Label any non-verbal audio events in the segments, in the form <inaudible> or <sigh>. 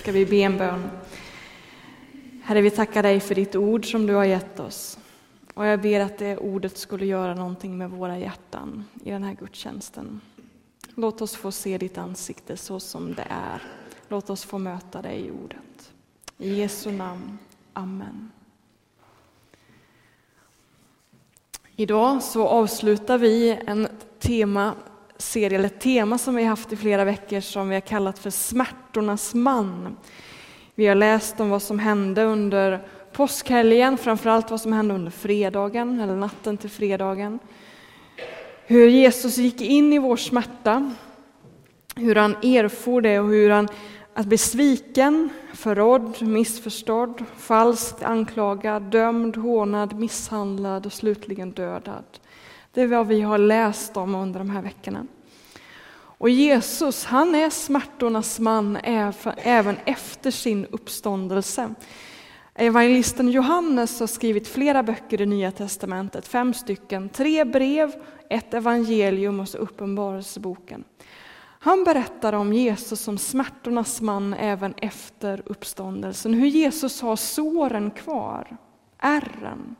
ska vi be en bön. Herre, vi tackar dig för ditt ord som du har gett oss. Och jag ber att det ordet skulle göra någonting med våra hjärtan i den här gudstjänsten. Låt oss få se ditt ansikte så som det är. Låt oss få möta dig i ordet. I Jesu namn. Amen. Idag så avslutar vi en serie eller tema som vi haft i flera veckor som vi har kallat för Smärtornas man. Vi har läst om vad som hände under påskhelgen, framförallt vad som hände under fredagen, eller natten till fredagen. Hur Jesus gick in i vår smärta, hur han erfor det och hur han att bli sviken, förrådd, missförstådd, falskt anklagad, dömd, hånad, misshandlad och slutligen dödad. Det är vad vi har läst om under de här veckorna. Och Jesus, han är smärtornas man även efter sin uppståndelse. Evangelisten Johannes har skrivit flera böcker i Nya testamentet, fem stycken, tre brev, ett evangelium och så Uppenbarelseboken. Han berättar om Jesus som smärtornas man även efter uppståndelsen, hur Jesus har såren kvar, ärren.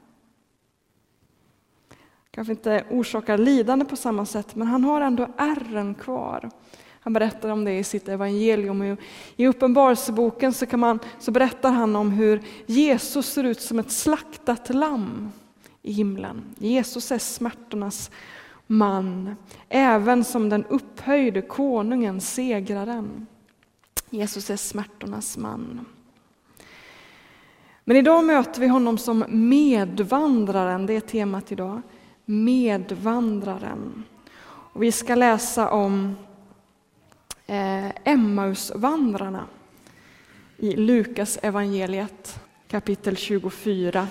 Kanske inte orsakar lidande på samma sätt, men han har ändå ärren kvar. Han berättar om det i sitt evangelium. I Uppenbarelseboken så, kan man, så berättar han om hur Jesus ser ut som ett slaktat lamm i himlen. Jesus är smärtornas man, även som den upphöjde konungen, segraren. Jesus är smärtornas man. Men idag möter vi honom som medvandraren, det är temat idag. Medvandraren. Och vi ska läsa om eh, Emmausvandrarna i Lukas evangeliet kapitel 24.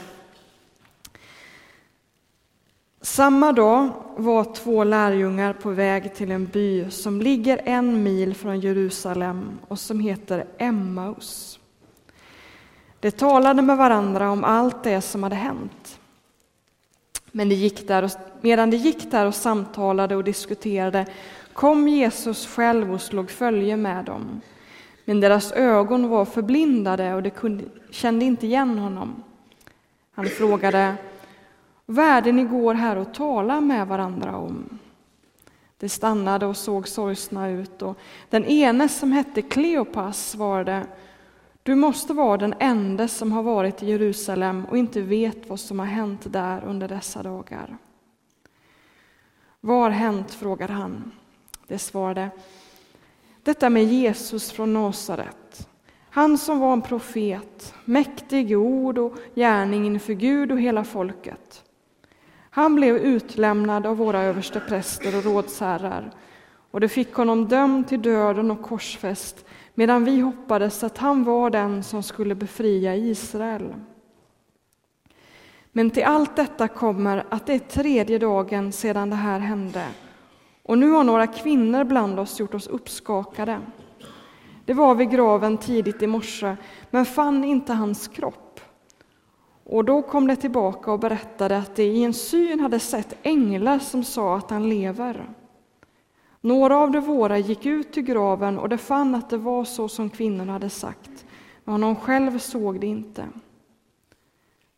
Samma dag var två lärjungar på väg till en by som ligger en mil från Jerusalem och som heter Emmaus. De talade med varandra om allt det som hade hänt. Men de gick där och, medan de gick där och samtalade och diskuterade kom Jesus själv och slog följe med dem. Men deras ögon var förblindade och de kunde, kände inte igen honom. Han frågade värden ni går här och talar med varandra om. De stannade och såg sorgsna ut och den ene som hette Kleopas svarade du måste vara den enda som har varit i Jerusalem och inte vet vad som har hänt där under dessa dagar. Vad har hänt? frågade han. Det svarade Detta med Jesus från Nasaret. Han som var en profet, mäktig i ord och gärning inför Gud och hela folket. Han blev utlämnad av våra överstepräster och rådsherrar och det fick honom dömd till döden och korsfäst medan vi hoppades att han var den som skulle befria Israel. Men till allt detta kommer att det är tredje dagen sedan det här hände och nu har några kvinnor bland oss gjort oss uppskakade. Det var vid graven tidigt i morse men fann inte hans kropp. Och då kom de tillbaka och berättade att de i en syn hade sett änglar som sa att han lever. Några av de våra gick ut till graven och de fann att det var så som kvinnorna hade sagt, men honom själv såg det inte.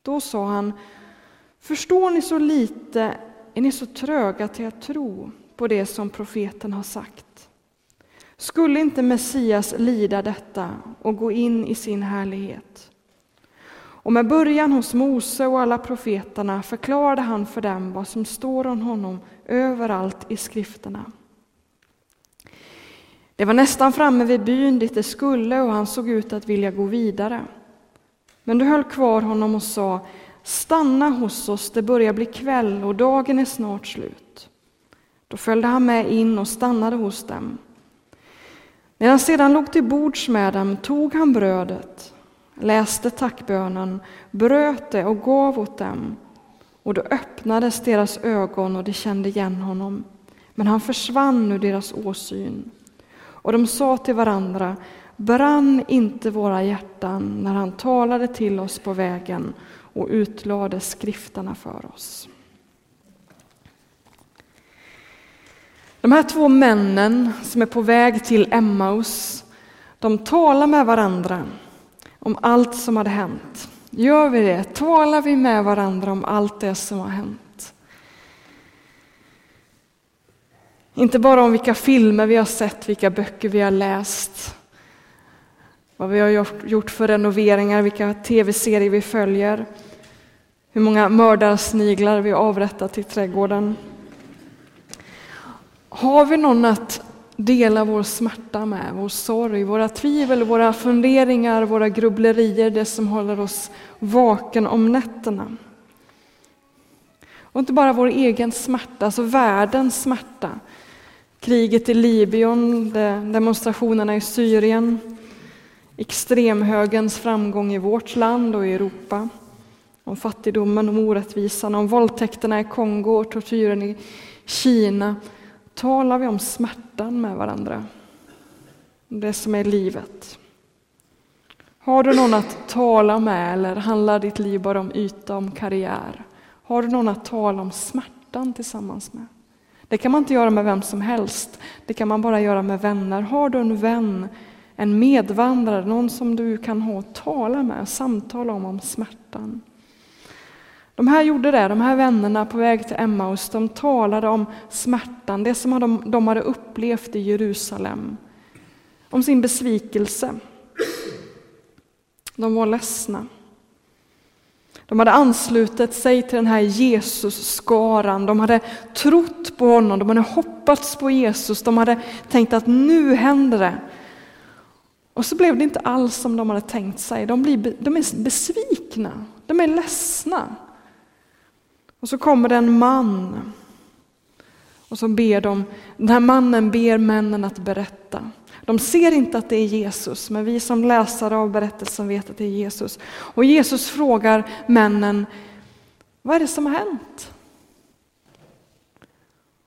Då sa han, förstår ni så lite, är ni så tröga till att tro på det som profeten har sagt? Skulle inte Messias lida detta och gå in i sin härlighet? Och med början hos Mose och alla profeterna förklarade han för dem vad som står om honom överallt i skrifterna. Det var nästan framme vid byn dit det skulle och han såg ut att vilja gå vidare. Men du höll kvar honom och sa Stanna hos oss, det börjar bli kväll och dagen är snart slut. Då följde han med in och stannade hos dem. När han sedan låg till bords med dem tog han brödet läste tackbönen, bröt det och gav åt dem. Och då öppnades deras ögon och de kände igen honom. Men han försvann ur deras åsyn. Och de sa till varandra, brann inte våra hjärtan när han talade till oss på vägen och utlade skrifterna för oss. De här två männen som är på väg till Emmaus De talar med varandra om allt som hade hänt. Gör vi det? Talar vi med varandra om allt det som har hänt? Inte bara om vilka filmer vi har sett, vilka böcker vi har läst, vad vi har gjort för renoveringar, vilka tv-serier vi följer, hur många mördarsniglar vi har avrättat i trädgården. Har vi någon att dela vår smärta med, vår sorg, våra tvivel, våra funderingar, våra grubblerier, det som håller oss vaken om nätterna? Och inte bara vår egen smärta, alltså världens smärta. Kriget i Libyen, demonstrationerna i Syrien, extremhögens framgång i vårt land och i Europa, om fattigdomen, om orättvisan, om våldtäkterna i Kongo och tortyren i Kina. Talar vi om smärtan med varandra? Det som är livet. Har du någon att tala med eller handlar ditt liv bara om yta, om karriär? Har du någon att tala om smärtan tillsammans med? Det kan man inte göra med vem som helst. Det kan man bara göra med vänner. Har du en vän, en medvandrare, någon som du kan ha och tala med, samtala om, om smärtan? De här gjorde det, de här vännerna på väg till Emmaus, de talade om smärtan, det som de, de hade upplevt i Jerusalem. Om sin besvikelse. De var ledsna. De hade anslutit sig till den här Jesus-skaran, de hade trott på honom, de hade hoppats på Jesus, de hade tänkt att nu händer det. Och så blev det inte alls som de hade tänkt sig, de, blir, de är besvikna, de är ledsna. Och så kommer det en man. Och så ber de, den här mannen ber männen att berätta. De ser inte att det är Jesus, men vi som läsare av berättelsen vet att det är Jesus. Och Jesus frågar männen, vad är det som har hänt?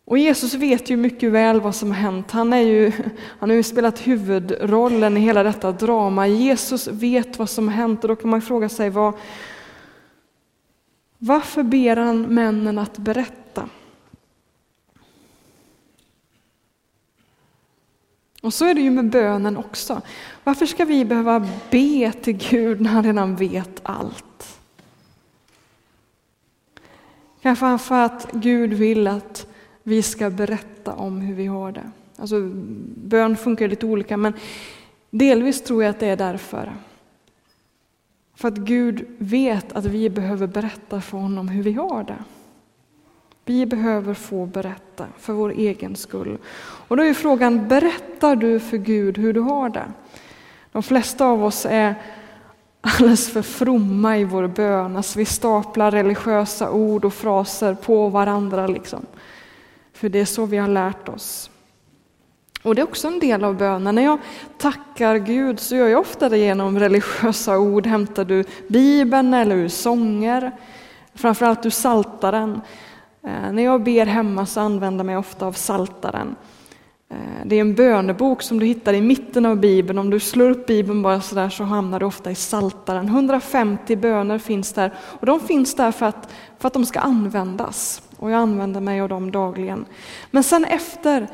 Och Jesus vet ju mycket väl vad som har hänt. Han, är ju, han har ju spelat huvudrollen i hela detta drama. Jesus vet vad som har hänt och då kan man fråga sig vad, varför ber han männen att berätta? Och så är det ju med bönen också. Varför ska vi behöva be till Gud när han redan vet allt? Kanske för att Gud vill att vi ska berätta om hur vi har det. Alltså, bön funkar lite olika, men delvis tror jag att det är därför. För att Gud vet att vi behöver berätta för honom hur vi har det. Vi behöver få berätta för vår egen skull. Och då är frågan, berättar du för Gud hur du har det? De flesta av oss är alldeles för fromma i vår bön, alltså vi staplar religiösa ord och fraser på varandra. Liksom. För det är så vi har lärt oss. Och det är också en del av bönen. När jag tackar Gud så gör jag ofta det genom religiösa ord. Hämtar du Bibeln eller ur sånger, framförallt ur Saltaren. Eh, när jag ber hemma så använder jag mig ofta av Saltaren. Eh, det är en bönebok som du hittar i mitten av Bibeln. Om du slår upp Bibeln bara sådär så hamnar du ofta i Saltaren. 150 böner finns där och de finns där för att, för att de ska användas. Och jag använder mig av dem dagligen. Men sen efter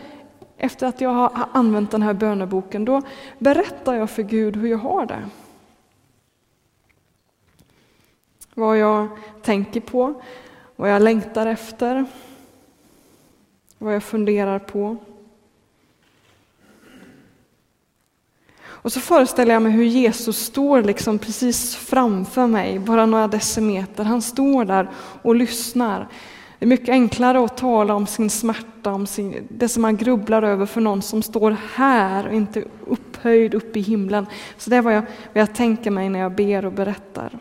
efter att jag har använt den här böneboken, då berättar jag för Gud hur jag har det. Vad jag tänker på, vad jag längtar efter, vad jag funderar på. Och så föreställer jag mig hur Jesus står liksom precis framför mig, bara några decimeter. Han står där och lyssnar. Det är mycket enklare att tala om sin smärta, om sin, det som man grubblar över för någon som står här och inte upphöjd uppe i himlen. Så det är vad jag, vad jag tänker mig när jag ber och berättar.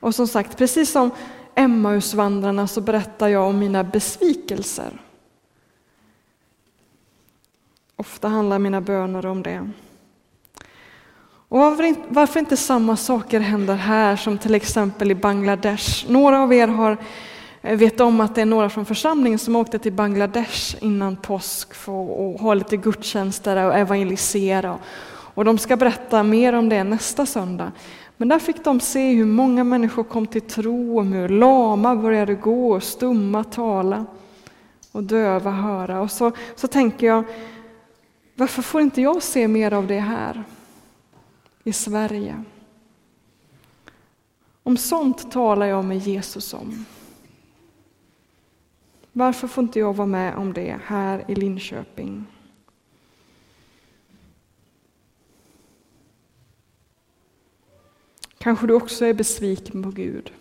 Och som sagt, precis som Emmausvandrarna så berättar jag om mina besvikelser. Ofta handlar mina böner om det. Och varför inte samma saker händer här som till exempel i Bangladesh? Några av er har eh, vet om att det är några från församlingen som åkte till Bangladesh innan påsk för att ha lite gudstjänster och evangelisera. Och de ska berätta mer om det nästa söndag. Men där fick de se hur många människor kom till tro, hur lama började gå, stumma tala och döva höra. Och så, så tänker jag, Varför får inte jag se mer av det här i Sverige? Om sånt talar jag med Jesus om. Varför får inte jag vara med om det här i Linköping? Kanske du också är besviken på Gud.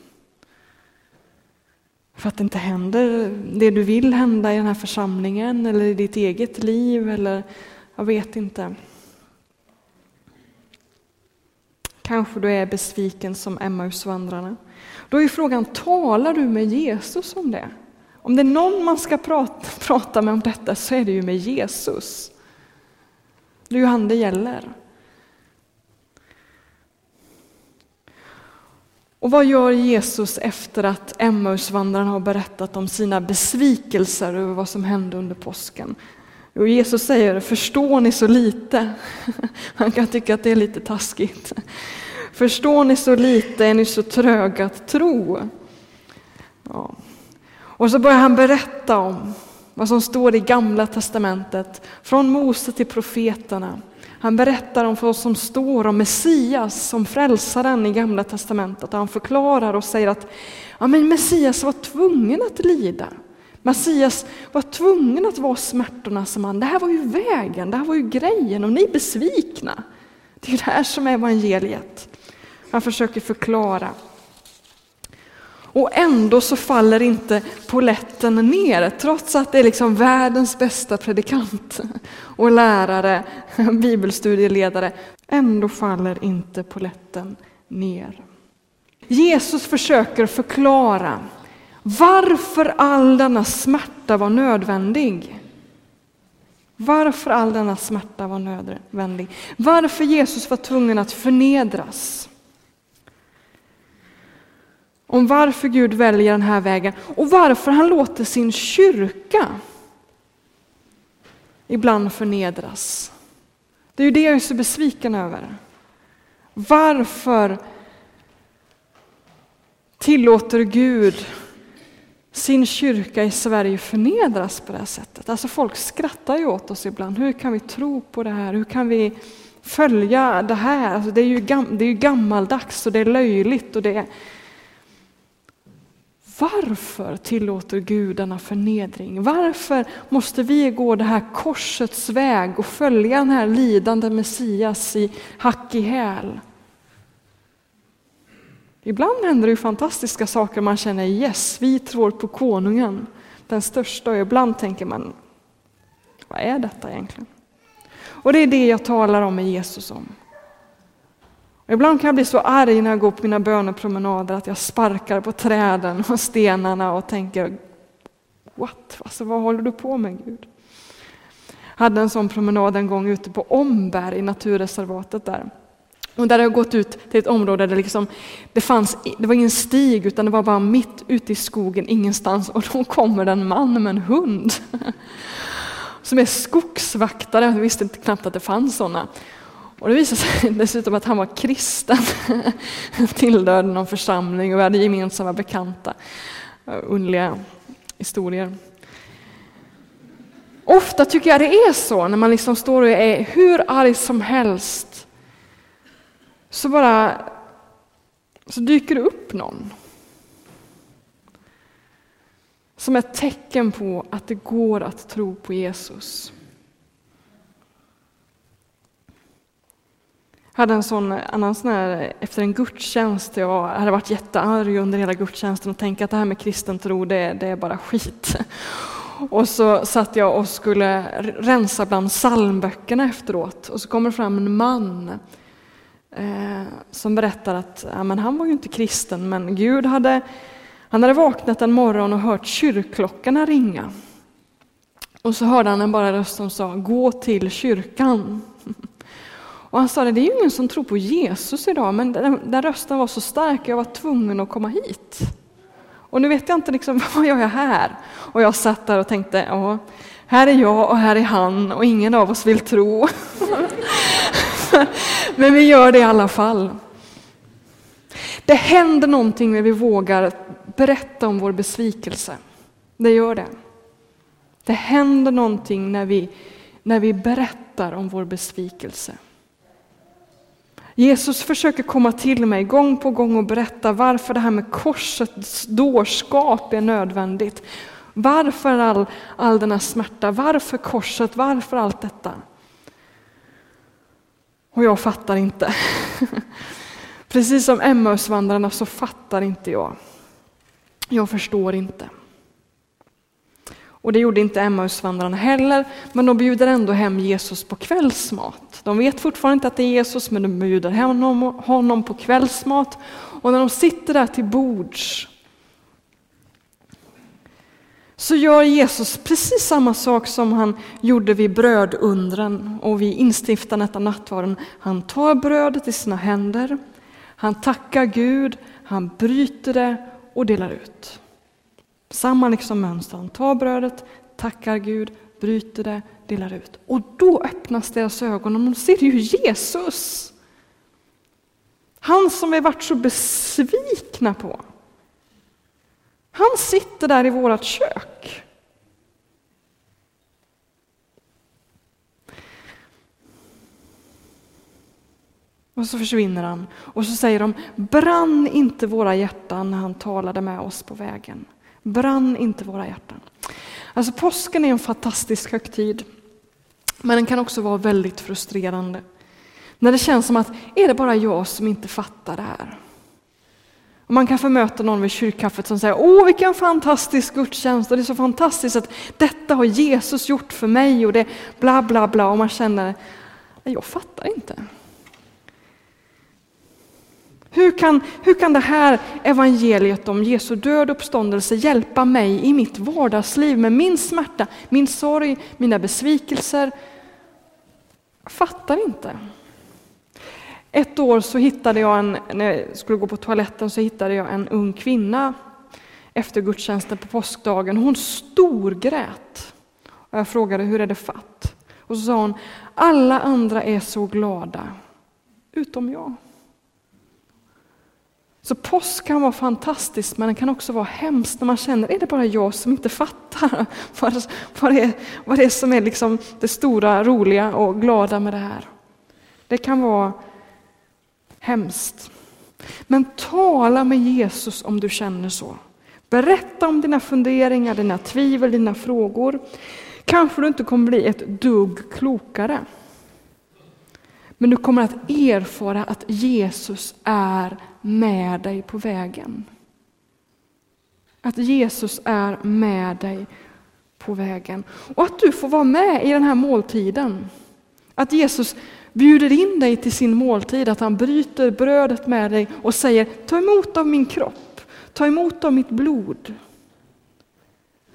För att det inte händer det du vill hända i den här församlingen eller i ditt eget liv eller jag vet inte. Kanske du är besviken som Emmausvandrarna. Då är frågan, talar du med Jesus om det? Om det är någon man ska prata, prata med om detta så är det ju med Jesus. Det är ju han det gäller. Och vad gör Jesus efter att Emmausvandrarna har berättat om sina besvikelser över vad som hände under påsken? Jo, Jesus säger, förstår ni så lite? <laughs> Han kan tycka att det är lite taskigt. Förstår ni så lite, är ni så tröga att tro? Ja. Och så börjar han berätta om vad som står i Gamla testamentet, från Mose till profeterna. Han berättar om vad som står om Messias som frälsaren i Gamla testamentet. Han förklarar och säger att ja, men Messias var tvungen att lida. Messias var tvungen att vara smärtornas man. Det här var ju vägen, det här var ju grejen och ni är besvikna. Det är det här som är evangeliet. Han försöker förklara. Och ändå så faller inte poletten ner, trots att det är liksom världens bästa predikant och lärare, bibelstudieledare. Ändå faller inte poletten ner. Jesus försöker förklara varför all denna smärta var nödvändig. Varför all denna smärta var nödvändig. Varför Jesus var tvungen att förnedras. Om varför Gud väljer den här vägen och varför han låter sin kyrka ibland förnedras. Det är ju det jag är så besviken över. Varför tillåter Gud sin kyrka i Sverige förnedras på det här sättet. Alltså folk skrattar ju åt oss ibland. Hur kan vi tro på det här? Hur kan vi följa det här? Alltså det, är ju gam, det är ju gammaldags och det är löjligt. Och det är... Varför tillåter Gud denna förnedring? Varför måste vi gå det här korsets väg och följa den här lidande Messias i hack i häl? Ibland händer det ju fantastiska saker man känner yes, vi tror på konungen, den största och ibland tänker man vad är detta egentligen? Och det är det jag talar om med Jesus om. Och ibland kan jag bli så arg när jag går på mina bönepromenader att jag sparkar på träden och stenarna och tänker What? Alltså, vad håller du på med Gud? Jag hade en sån promenad en gång ute på Omberg i naturreservatet där. Och där har jag gått ut till ett område där liksom, det, fanns, det var ingen stig utan det var bara mitt ute i skogen, ingenstans. Och då kommer det en man med en hund <laughs> som är skogsvaktare. Jag visste inte knappt att det fanns sådana. Och det visade sig <laughs> dessutom att han var kristen, <laughs> tillhörde någon församling och vi hade gemensamma bekanta. Eh, underliga historier. Ofta tycker jag det är så när man liksom står och är hur arg som helst så bara så dyker det upp någon. Som ett tecken på att det går att tro på Jesus. Hade en sån, annan sån här, efter en gudstjänst, jag hade varit jättearg under hela gudstjänsten och tänkt att det här med kristen tro, det, det är bara skit. Och så satt jag och skulle rensa bland psalmböckerna efteråt och så kommer det fram en man eh, som berättar att ja, men han var ju inte kristen, men Gud hade, han hade vaknat en morgon och hört kyrkklockorna ringa. Och så hörde han en bara röst som sa gå till kyrkan. Och han sa det, det är ju ingen som tror på Jesus idag, men den, den rösten var så stark, jag var tvungen att komma hit. Och nu vet jag inte liksom, <laughs> vad gör jag här? Och jag satt där och tänkte, ja, här är jag och här är han och ingen av oss vill tro. <laughs> Men vi gör det i alla fall. Det händer någonting när vi vågar berätta om vår besvikelse. Det gör det. Det händer någonting när vi när vi berättar om vår besvikelse. Jesus försöker komma till mig gång på gång och berätta varför det här med korsets dårskap är nödvändigt. Varför all, all denna smärta? Varför korset? Varför allt detta? Och jag fattar inte. <laughs> Precis som Emmausvandrarna så fattar inte jag. Jag förstår inte. Och det gjorde inte Emmausvandrarna heller, men de bjuder ändå hem Jesus på kvällsmat. De vet fortfarande inte att det är Jesus, men de bjuder hem honom på kvällsmat. Och när de sitter där till bords så gör Jesus precis samma sak som han gjorde vid brödundren och vid instiftandet av nattvarden. Han tar brödet i sina händer, han tackar Gud, han bryter det och delar ut. Samma liksom mönster. Han tar brödet, tackar Gud, bryter det, delar ut. Och då öppnas deras ögon och de ser ju Jesus. Han som vi varit så besvikna på. Han sitter där i vårt kök. Och så försvinner han. Och så säger de, brann inte våra hjärtan när han talade med oss på vägen. Brann inte våra hjärtan. Alltså påsken är en fantastisk högtid. Men den kan också vara väldigt frustrerande. När det känns som att, är det bara jag som inte fattar det här? Och man kan få möta någon vid kyrkkaffet som säger, åh vilken fantastisk gudstjänst och det är så fantastiskt att detta har Jesus gjort för mig och det bla bla bla och man känner, jag fattar inte. Hur kan, hur kan det här evangeliet om Jesu död och uppståndelse hjälpa mig i mitt vardagsliv med min smärta, min sorg, mina besvikelser? Jag fattar inte. Ett år så hittade jag en, när jag skulle gå på toaletten så hittade jag en ung kvinna efter gudstjänsten på påskdagen. Hon storgrät. Och jag frågade hur är det fatt? Och så sa hon, alla andra är så glada, utom jag. Så påsk kan vara fantastiskt, men den kan också vara hemskt när man känner, är det bara jag som inte fattar vad, <laughs> vad, det, är, vad det är som är liksom det stora, roliga och glada med det här? Det kan vara hemskt. Men tala med Jesus om du känner så. Berätta om dina funderingar, dina tvivel, dina frågor. Kanske du inte kommer bli ett dugg klokare. Men du kommer att erfara att Jesus är med dig på vägen. Att Jesus är med dig på vägen. Och att du får vara med i den här måltiden. Att Jesus bjuder in dig till sin måltid, att han bryter brödet med dig och säger ta emot av min kropp, ta emot av mitt blod.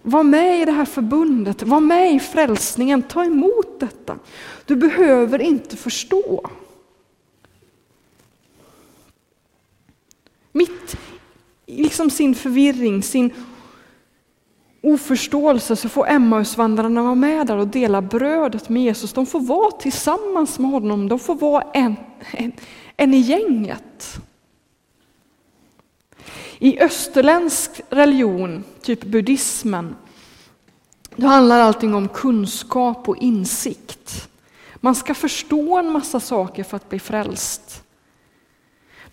Var med i det här förbundet, var med i frälsningen, ta emot detta. Du behöver inte förstå. Mitt i liksom sin förvirring, sin oförståelse så får Emmausvandrarna vara med där och dela brödet med Jesus. De får vara tillsammans med honom, de får vara en, en, en i gänget. I österländsk religion, typ buddhismen, då handlar allting om kunskap och insikt. Man ska förstå en massa saker för att bli frälst.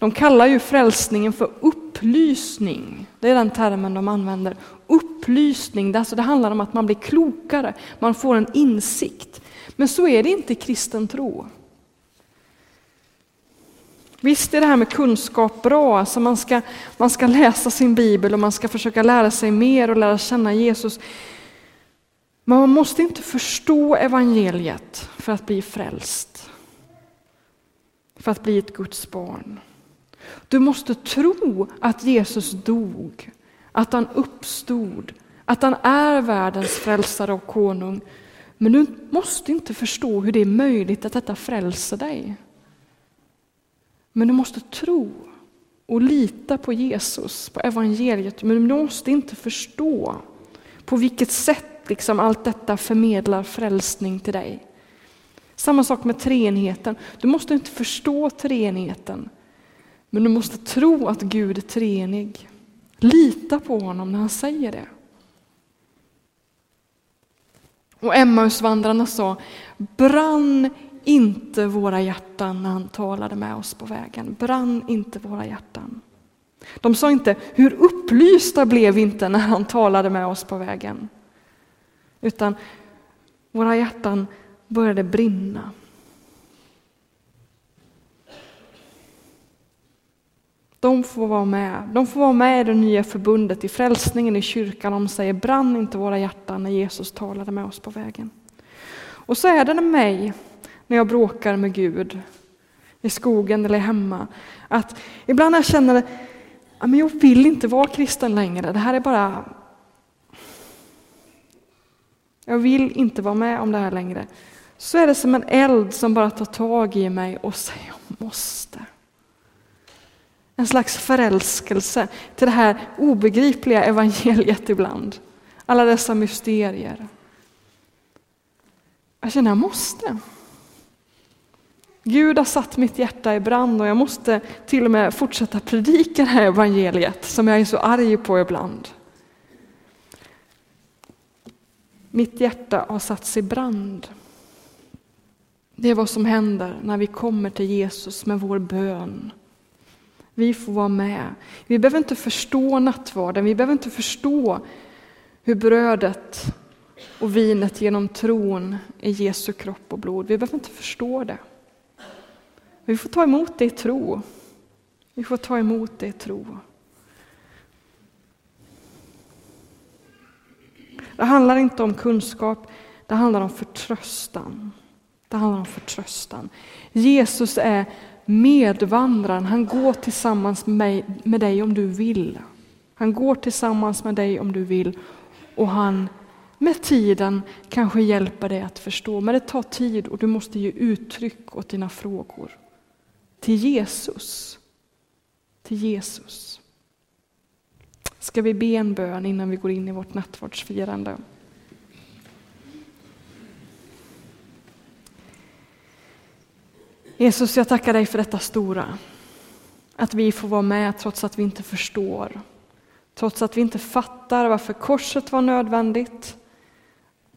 De kallar ju frälsningen för upplysning. Det är den termen de använder. Upplysning, det, alltså det handlar om att man blir klokare, man får en insikt. Men så är det inte i kristen tro. Visst är det här med kunskap bra, alltså man, ska, man ska läsa sin bibel och man ska försöka lära sig mer och lära känna Jesus. Men man måste inte förstå evangeliet för att bli frälst. För att bli ett Guds barn. Du måste tro att Jesus dog, att han uppstod, att han är världens frälsare och konung. Men du måste inte förstå hur det är möjligt att detta frälser dig. Men du måste tro och lita på Jesus, på evangeliet. Men du måste inte förstå på vilket sätt liksom allt detta förmedlar frälsning till dig. Samma sak med treenigheten. Du måste inte förstå treenigheten. Men du måste tro att Gud är treenig. Lita på honom när han säger det. Och Emmausvandrarna sa, brann inte våra hjärtan när han talade med oss på vägen. Brann inte våra hjärtan. De sa inte, hur upplysta blev vi inte när han talade med oss på vägen? Utan våra hjärtan började brinna. De får vara med. De får vara med i det nya förbundet, i frälsningen, i kyrkan. De säger brann inte våra hjärtan när Jesus talade med oss på vägen. Och så är det med mig när jag bråkar med Gud, i skogen eller hemma. Att ibland när jag känner att jag vill inte vara kristen längre, det här är bara... Jag vill inte vara med om det här längre. Så är det som en eld som bara tar tag i mig och säger jag måste. En slags förälskelse till det här obegripliga evangeliet ibland. Alla dessa mysterier. Jag känner jag måste. Gud har satt mitt hjärta i brand och jag måste till och med fortsätta predika det här evangeliet som jag är så arg på ibland. Mitt hjärta har satts i brand. Det är vad som händer när vi kommer till Jesus med vår bön. Vi får vara med. Vi behöver inte förstå nattvarden, vi behöver inte förstå hur brödet och vinet genom tron är Jesu kropp och blod. Vi behöver inte förstå det. Vi får ta emot det i tro. Vi får ta emot det i tro. Det handlar inte om kunskap, det handlar om förtröstan. Det handlar om förtröstan. Jesus är medvandraren, han går tillsammans med, mig, med dig om du vill. Han går tillsammans med dig om du vill och han med tiden kanske hjälper dig att förstå. Men det tar tid och du måste ge uttryck åt dina frågor. Till Jesus. Till Jesus. Ska vi be en bön innan vi går in i vårt nattvardsfirande? Jesus, jag tackar dig för detta stora. Att vi får vara med trots att vi inte förstår. Trots att vi inte fattar varför korset var nödvändigt.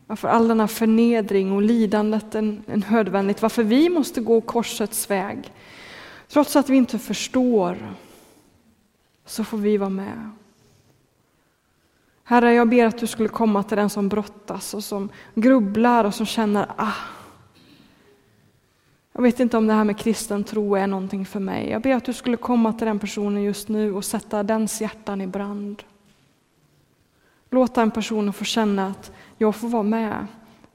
Varför all denna förnedring och lidandet är nödvändigt. Varför vi måste gå korsets väg. Trots att vi inte förstår så får vi vara med. Herre, jag ber att du skulle komma till den som brottas och som grubblar och som känner ah, jag vet inte om det här med kristen tro är någonting för mig. Jag ber att du skulle komma till den personen just nu och sätta dens hjärtan i brand. Låt den personen få känna att jag får vara med.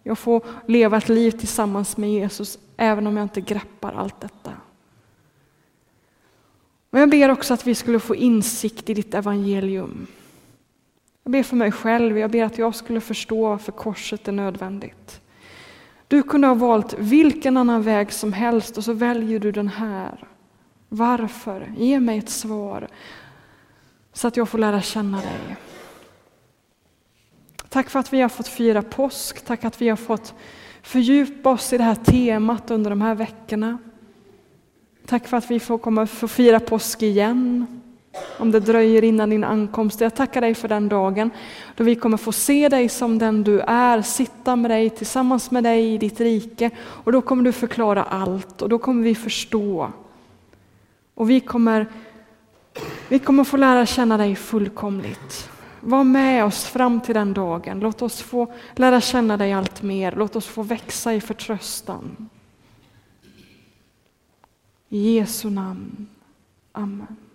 Jag får leva ett liv tillsammans med Jesus även om jag inte greppar allt detta. Men jag ber också att vi skulle få insikt i ditt evangelium. Jag ber för mig själv, jag ber att jag skulle förstå varför korset är nödvändigt. Du kunde ha valt vilken annan väg som helst och så väljer du den här. Varför? Ge mig ett svar så att jag får lära känna dig. Tack för att vi har fått fira påsk, tack att vi har fått fördjupa oss i det här temat under de här veckorna. Tack för att vi får komma och få fira påsk igen, om det dröjer innan din ankomst. Jag tackar dig för den dagen då vi kommer få se dig som den du är, sitta med dig, tillsammans med dig i ditt rike. Och då kommer du förklara allt och då kommer vi förstå. Och vi kommer, vi kommer få lära känna dig fullkomligt. Var med oss fram till den dagen. Låt oss få lära känna dig allt mer. Låt oss få växa i förtröstan. I Jesu namn. Amen.